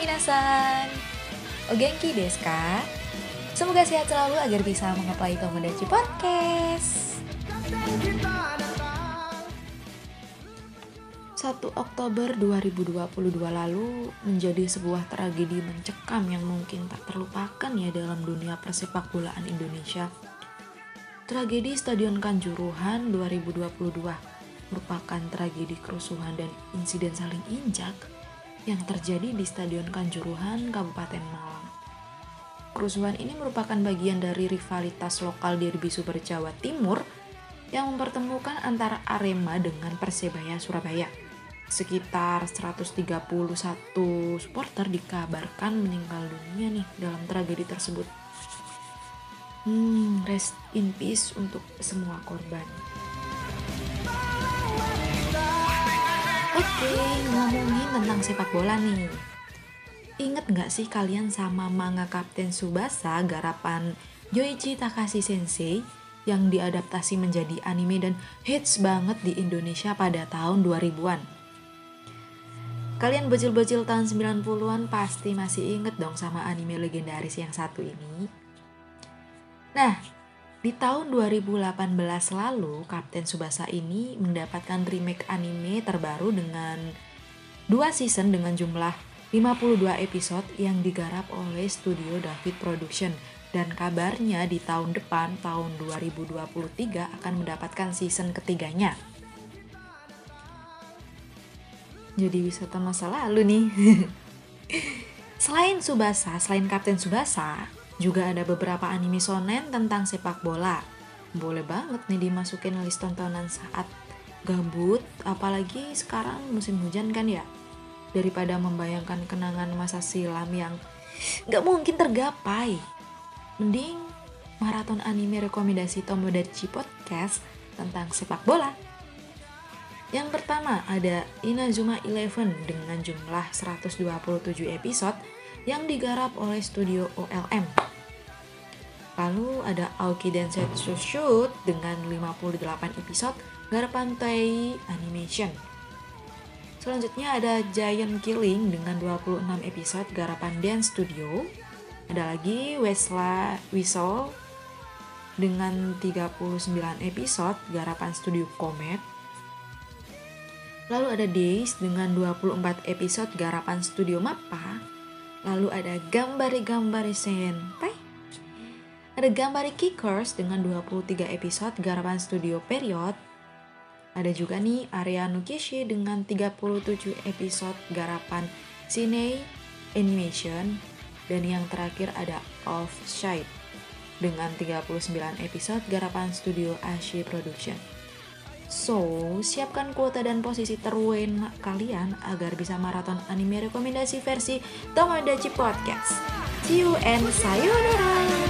minasan. O genki desu ka? Semoga sehat selalu agar bisa mengapply Tomodachi Podcast. 1 Oktober 2022 lalu menjadi sebuah tragedi mencekam yang mungkin tak terlupakan ya dalam dunia persepak bolaan Indonesia. Tragedi Stadion Kanjuruhan 2022 merupakan tragedi kerusuhan dan insiden saling injak yang terjadi di Stadion Kanjuruhan, Kabupaten Malang. Kerusuhan ini merupakan bagian dari rivalitas lokal derby Super Jawa Timur yang mempertemukan antara Arema dengan Persebaya Surabaya. Sekitar 131 supporter dikabarkan meninggal dunia nih dalam tragedi tersebut. Hmm, rest in peace untuk semua korban. Oke, ngomongin tentang sepak bola nih. Ingat nggak sih kalian sama manga Kapten Subasa garapan Yoichi Takashi Sensei yang diadaptasi menjadi anime dan hits banget di Indonesia pada tahun 2000-an? Kalian bocil-bocil tahun 90-an pasti masih inget dong sama anime legendaris yang satu ini. Nah, di tahun 2018 lalu, Kapten Subasa ini mendapatkan remake anime terbaru dengan dua season dengan jumlah 52 episode yang digarap oleh studio David Production dan kabarnya di tahun depan tahun 2023 akan mendapatkan season ketiganya. Jadi wisata masa lalu nih. selain Subasa, selain Kapten Subasa, juga ada beberapa anime shonen tentang sepak bola. Boleh banget nih dimasukin list tontonan saat gabut, apalagi sekarang musim hujan kan ya daripada membayangkan kenangan masa silam yang gak mungkin tergapai. Mending maraton anime rekomendasi Tomodachi Podcast tentang sepak bola. Yang pertama ada Inazuma Eleven dengan jumlah 127 episode yang digarap oleh studio OLM. Lalu ada Aoki Densetsu Shoot dengan 58 episode garapan Toei Animation. Selanjutnya ada Giant Killing dengan 26 episode garapan Dance Studio. Ada lagi Wesla Whistle dengan 39 episode garapan Studio Comet. Lalu ada Days dengan 24 episode garapan Studio Mappa. Lalu ada Gambari Gambari Senpai. Ada Gambari Kickers dengan 23 episode garapan Studio Period. Ada juga nih Area Nukishi dengan 37 episode garapan Cine Animation dan yang terakhir ada Offside dengan 39 episode garapan studio Ashi Production. So, siapkan kuota dan posisi terwena kalian agar bisa maraton anime rekomendasi versi Tomodachi Podcast. See you and sayonara!